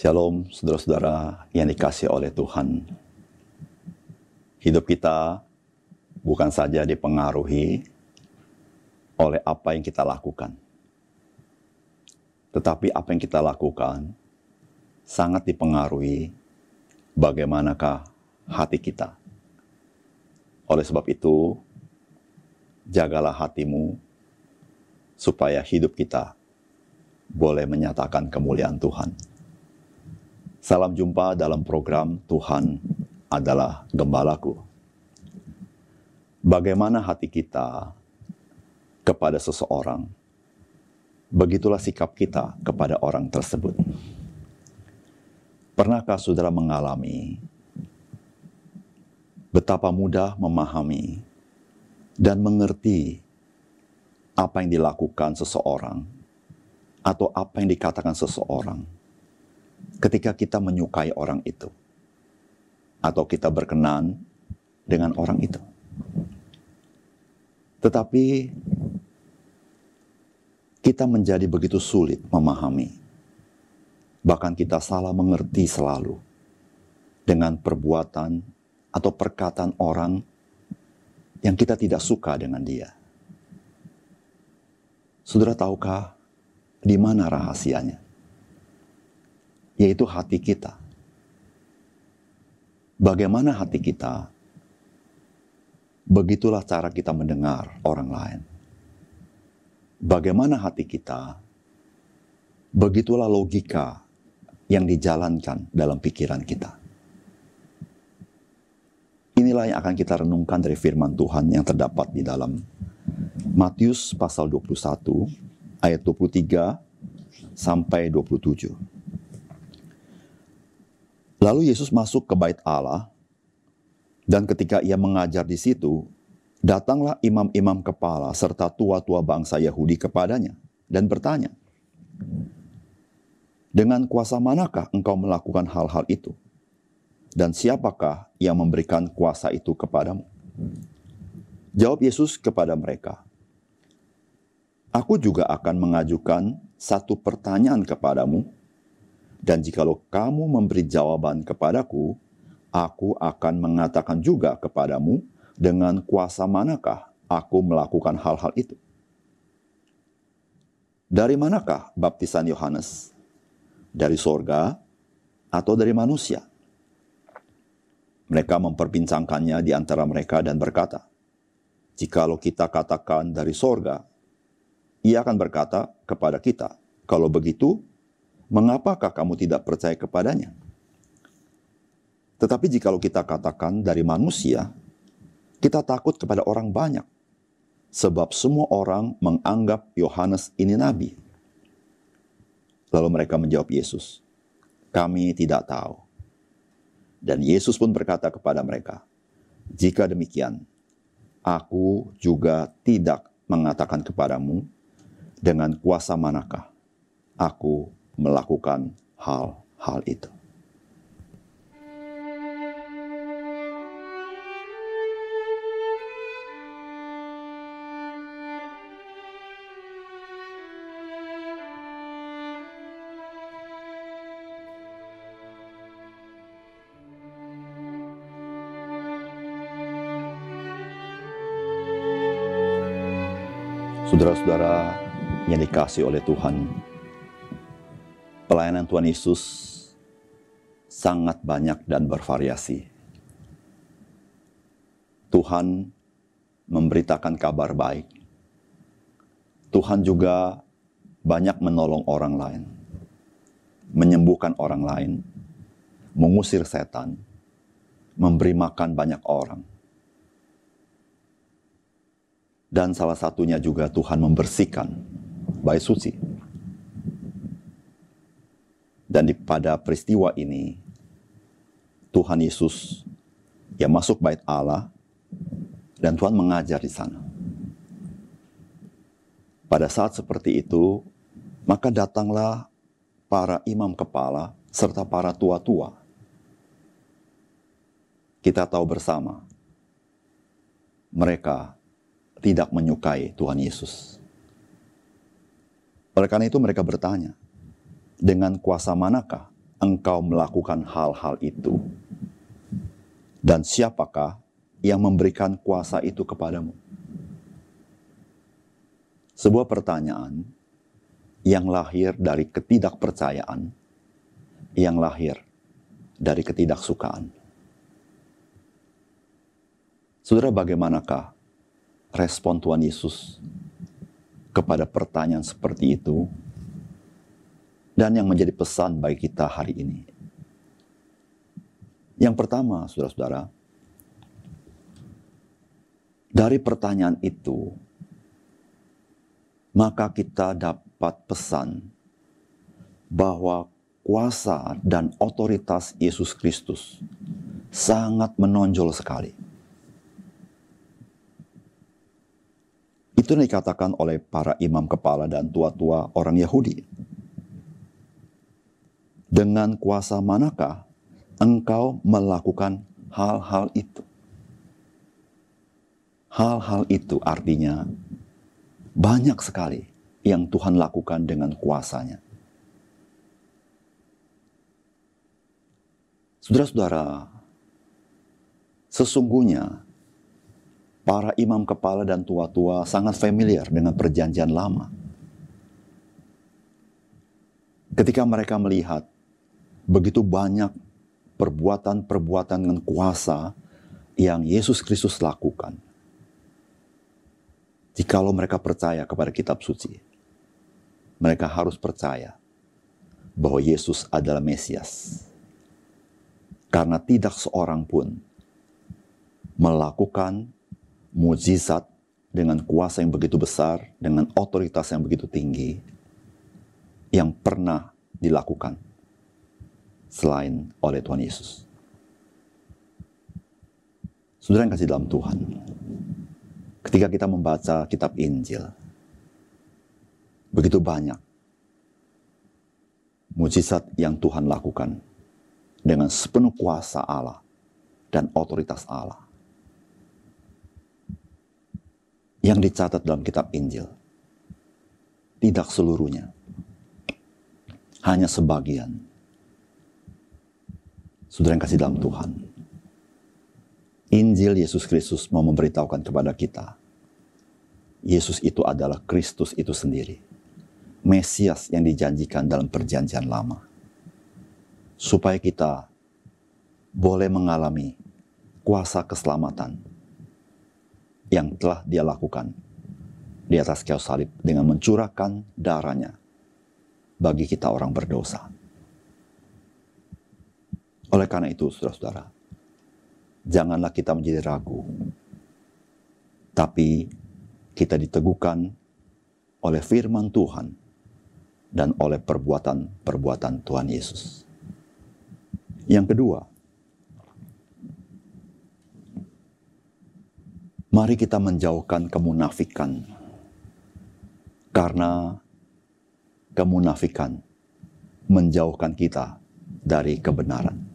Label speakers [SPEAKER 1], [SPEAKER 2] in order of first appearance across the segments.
[SPEAKER 1] Shalom, saudara-saudara yang dikasih oleh Tuhan. Hidup kita bukan saja dipengaruhi oleh apa yang kita lakukan, tetapi apa yang kita lakukan sangat dipengaruhi bagaimanakah hati kita. Oleh sebab itu, jagalah hatimu supaya hidup kita boleh menyatakan kemuliaan Tuhan. Salam jumpa dalam program Tuhan adalah Gembalaku. Bagaimana hati kita kepada seseorang, begitulah sikap kita kepada orang tersebut. Pernahkah saudara mengalami betapa mudah memahami dan mengerti apa yang dilakukan seseorang atau apa yang dikatakan seseorang? Ketika kita menyukai orang itu, atau kita berkenan dengan orang itu. Tetapi kita menjadi begitu sulit memahami, bahkan kita salah mengerti selalu dengan perbuatan atau perkataan orang yang kita tidak suka dengan dia. Saudara tahukah di mana rahasianya? Yaitu hati kita. Bagaimana hati kita, begitulah cara kita mendengar orang lain. Bagaimana hati kita, begitulah logika yang dijalankan dalam pikiran kita. Inilah yang akan kita renungkan dari firman Tuhan yang terdapat di dalam Matius pasal 21 ayat 23 sampai 27. Lalu Yesus masuk ke bait Allah, dan ketika ia mengajar di situ, datanglah imam-imam kepala serta tua-tua bangsa Yahudi kepadanya dan bertanya, Dengan kuasa manakah engkau melakukan hal-hal itu? Dan siapakah yang memberikan kuasa itu kepadamu? Jawab Yesus kepada mereka, Aku juga akan mengajukan satu pertanyaan kepadamu, dan jikalau kamu memberi jawaban kepadaku, aku akan mengatakan juga kepadamu dengan kuasa manakah aku melakukan hal-hal itu. Dari manakah baptisan Yohanes? Dari sorga atau dari manusia? Mereka memperbincangkannya di antara mereka dan berkata, Jikalau kita katakan dari sorga, ia akan berkata kepada kita, kalau begitu, mengapakah kamu tidak percaya kepadanya? Tetapi jikalau kita katakan dari manusia, kita takut kepada orang banyak. Sebab semua orang menganggap Yohanes ini nabi. Lalu mereka menjawab Yesus, kami tidak tahu. Dan Yesus pun berkata kepada mereka, jika demikian, aku juga tidak mengatakan kepadamu dengan kuasa manakah aku melakukan hal-hal itu. Saudara-saudara yang dikasih oleh Tuhan, pelayanan Tuhan Yesus sangat banyak dan bervariasi. Tuhan memberitakan kabar baik. Tuhan juga banyak menolong orang lain, menyembuhkan orang lain, mengusir setan, memberi makan banyak orang. Dan salah satunya juga Tuhan membersihkan baik suci Dan di, pada peristiwa ini, Tuhan Yesus yang masuk bait Allah dan Tuhan mengajar di sana. Pada saat seperti itu, maka datanglah para imam kepala serta para tua-tua. Kita tahu bersama, mereka tidak menyukai Tuhan Yesus. Oleh karena itu mereka bertanya, dengan kuasa manakah engkau melakukan hal-hal itu? Dan siapakah yang memberikan kuasa itu kepadamu? Sebuah pertanyaan yang lahir dari ketidakpercayaan, yang lahir dari ketidaksukaan. Saudara, bagaimanakah respon Tuhan Yesus kepada pertanyaan seperti itu dan yang menjadi pesan bagi kita hari ini. Yang pertama, saudara-saudara, dari pertanyaan itu, maka kita dapat pesan bahwa kuasa dan otoritas Yesus Kristus sangat menonjol sekali. Itu yang dikatakan oleh para imam kepala dan tua-tua orang Yahudi dengan kuasa manakah engkau melakukan hal-hal itu? Hal-hal itu artinya banyak sekali yang Tuhan lakukan dengan kuasanya. Saudara-saudara, sesungguhnya para imam kepala dan tua-tua sangat familiar dengan perjanjian lama. Ketika mereka melihat begitu banyak perbuatan-perbuatan dengan kuasa yang Yesus Kristus lakukan. Jikalau mereka percaya kepada kitab suci, mereka harus percaya bahwa Yesus adalah Mesias. Karena tidak seorang pun melakukan mujizat dengan kuasa yang begitu besar, dengan otoritas yang begitu tinggi, yang pernah dilakukan selain oleh Tuhan Yesus. Saudara yang kasih dalam Tuhan, ketika kita membaca kitab Injil, begitu banyak mujizat yang Tuhan lakukan dengan sepenuh kuasa Allah dan otoritas Allah. Yang dicatat dalam kitab Injil, tidak seluruhnya, hanya sebagian Saudara yang kasih dalam Tuhan. Injil Yesus Kristus mau memberitahukan kepada kita. Yesus itu adalah Kristus itu sendiri. Mesias yang dijanjikan dalam perjanjian lama. Supaya kita boleh mengalami kuasa keselamatan yang telah dia lakukan di atas kayu salib dengan mencurahkan darahnya bagi kita orang berdosa. Oleh karena itu, saudara-saudara, janganlah kita menjadi ragu, tapi kita diteguhkan oleh firman Tuhan dan oleh perbuatan-perbuatan Tuhan Yesus. Yang kedua, mari kita menjauhkan kemunafikan, karena kemunafikan menjauhkan kita dari kebenaran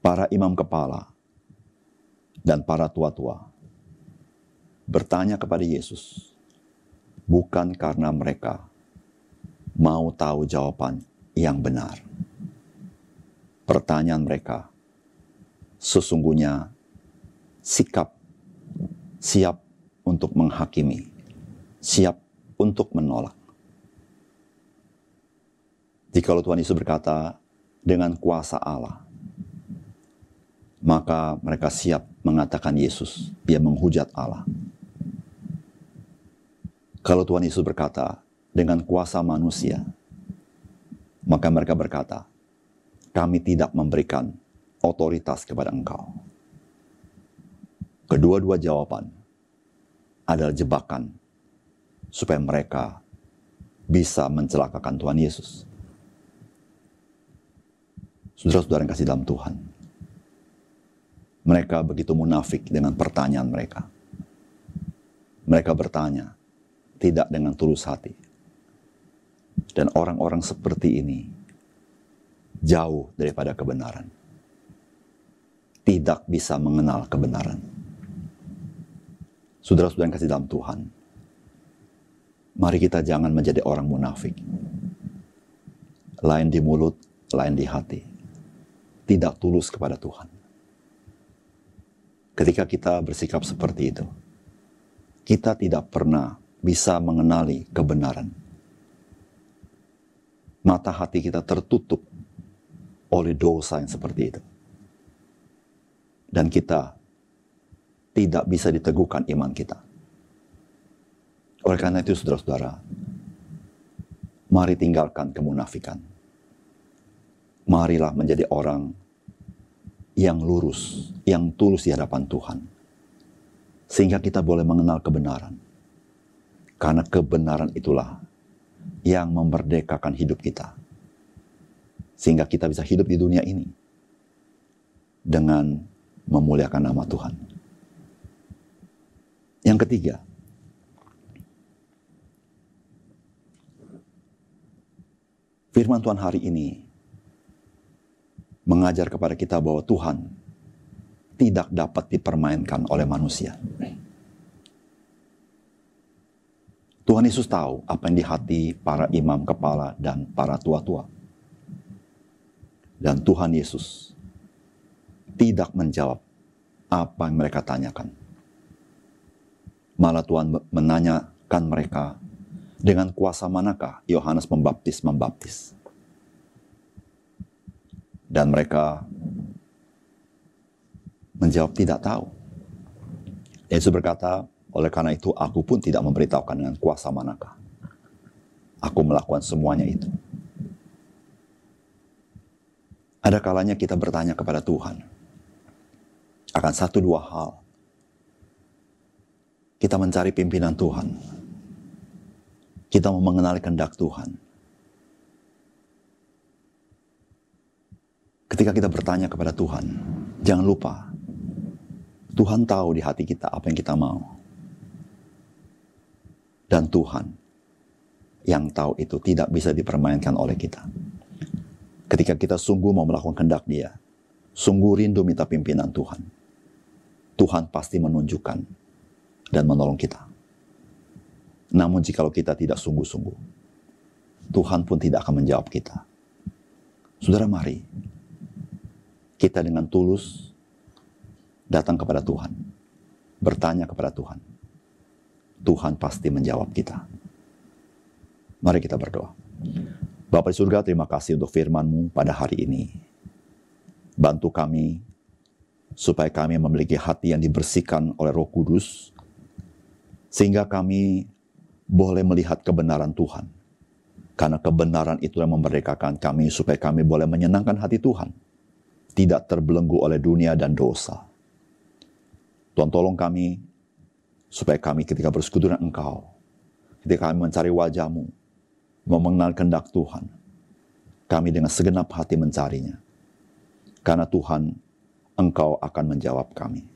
[SPEAKER 1] para imam kepala dan para tua-tua bertanya kepada Yesus, bukan karena mereka mau tahu jawaban yang benar. Pertanyaan mereka sesungguhnya sikap siap untuk menghakimi, siap untuk menolak. Jikalau Tuhan Yesus berkata, dengan kuasa Allah, maka mereka siap mengatakan Yesus, dia menghujat Allah. Kalau Tuhan Yesus berkata, dengan kuasa manusia, maka mereka berkata, kami tidak memberikan otoritas kepada engkau. Kedua-dua jawaban adalah jebakan supaya mereka bisa mencelakakan Tuhan Yesus. Saudara-saudara yang kasih dalam Tuhan. Mereka begitu munafik dengan pertanyaan mereka. Mereka bertanya, tidak dengan tulus hati. Dan orang-orang seperti ini jauh daripada kebenaran. Tidak bisa mengenal kebenaran. Saudara-saudara yang kasih dalam Tuhan, mari kita jangan menjadi orang munafik. Lain di mulut, lain di hati tidak tulus kepada Tuhan. Ketika kita bersikap seperti itu, kita tidak pernah bisa mengenali kebenaran. Mata hati kita tertutup oleh dosa yang seperti itu. Dan kita tidak bisa diteguhkan iman kita. Oleh karena itu, saudara-saudara, mari tinggalkan kemunafikan marilah menjadi orang yang lurus, yang tulus di hadapan Tuhan. Sehingga kita boleh mengenal kebenaran. Karena kebenaran itulah yang memerdekakan hidup kita. Sehingga kita bisa hidup di dunia ini dengan memuliakan nama Tuhan. Yang ketiga, firman Tuhan hari ini mengajar kepada kita bahwa Tuhan tidak dapat dipermainkan oleh manusia. Tuhan Yesus tahu apa yang di hati para imam kepala dan para tua-tua. Dan Tuhan Yesus tidak menjawab apa yang mereka tanyakan. Malah Tuhan menanyakan mereka dengan kuasa manakah Yohanes membaptis membaptis dan mereka menjawab tidak tahu. Yesus berkata, oleh karena itu aku pun tidak memberitahukan dengan kuasa manakah. Aku melakukan semuanya itu. Ada kalanya kita bertanya kepada Tuhan akan satu dua hal. Kita mencari pimpinan Tuhan. Kita mau mengenali kehendak Tuhan Ketika kita bertanya kepada Tuhan, jangan lupa, Tuhan tahu di hati kita apa yang kita mau. Dan Tuhan yang tahu itu tidak bisa dipermainkan oleh kita. Ketika kita sungguh mau melakukan kehendak dia, sungguh rindu minta pimpinan Tuhan, Tuhan pasti menunjukkan dan menolong kita. Namun jikalau kita tidak sungguh-sungguh, Tuhan pun tidak akan menjawab kita. Saudara mari, kita dengan tulus datang kepada Tuhan, bertanya kepada Tuhan. Tuhan pasti menjawab kita. Mari kita berdoa. Bapak di surga, terima kasih untuk firman-Mu pada hari ini. Bantu kami supaya kami memiliki hati yang dibersihkan oleh Roh Kudus, sehingga kami boleh melihat kebenaran Tuhan. Karena kebenaran itu yang memerdekakan kami supaya kami boleh menyenangkan hati Tuhan tidak terbelenggu oleh dunia dan dosa. Tuhan tolong kami, supaya kami ketika bersekutu dengan Engkau, ketika kami mencari wajahmu, mengenal kehendak Tuhan, kami dengan segenap hati mencarinya. Karena Tuhan, Engkau akan menjawab kami.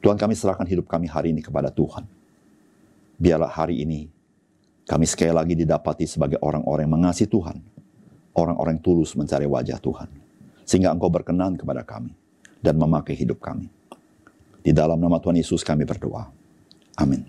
[SPEAKER 1] Tuhan kami serahkan hidup kami hari ini kepada Tuhan. Biarlah hari ini kami sekali lagi didapati sebagai orang-orang yang mengasihi Tuhan. Orang-orang tulus mencari wajah Tuhan sehingga engkau berkenan kepada kami dan memakai hidup kami. Di dalam nama Tuhan Yesus kami berdoa. Amin.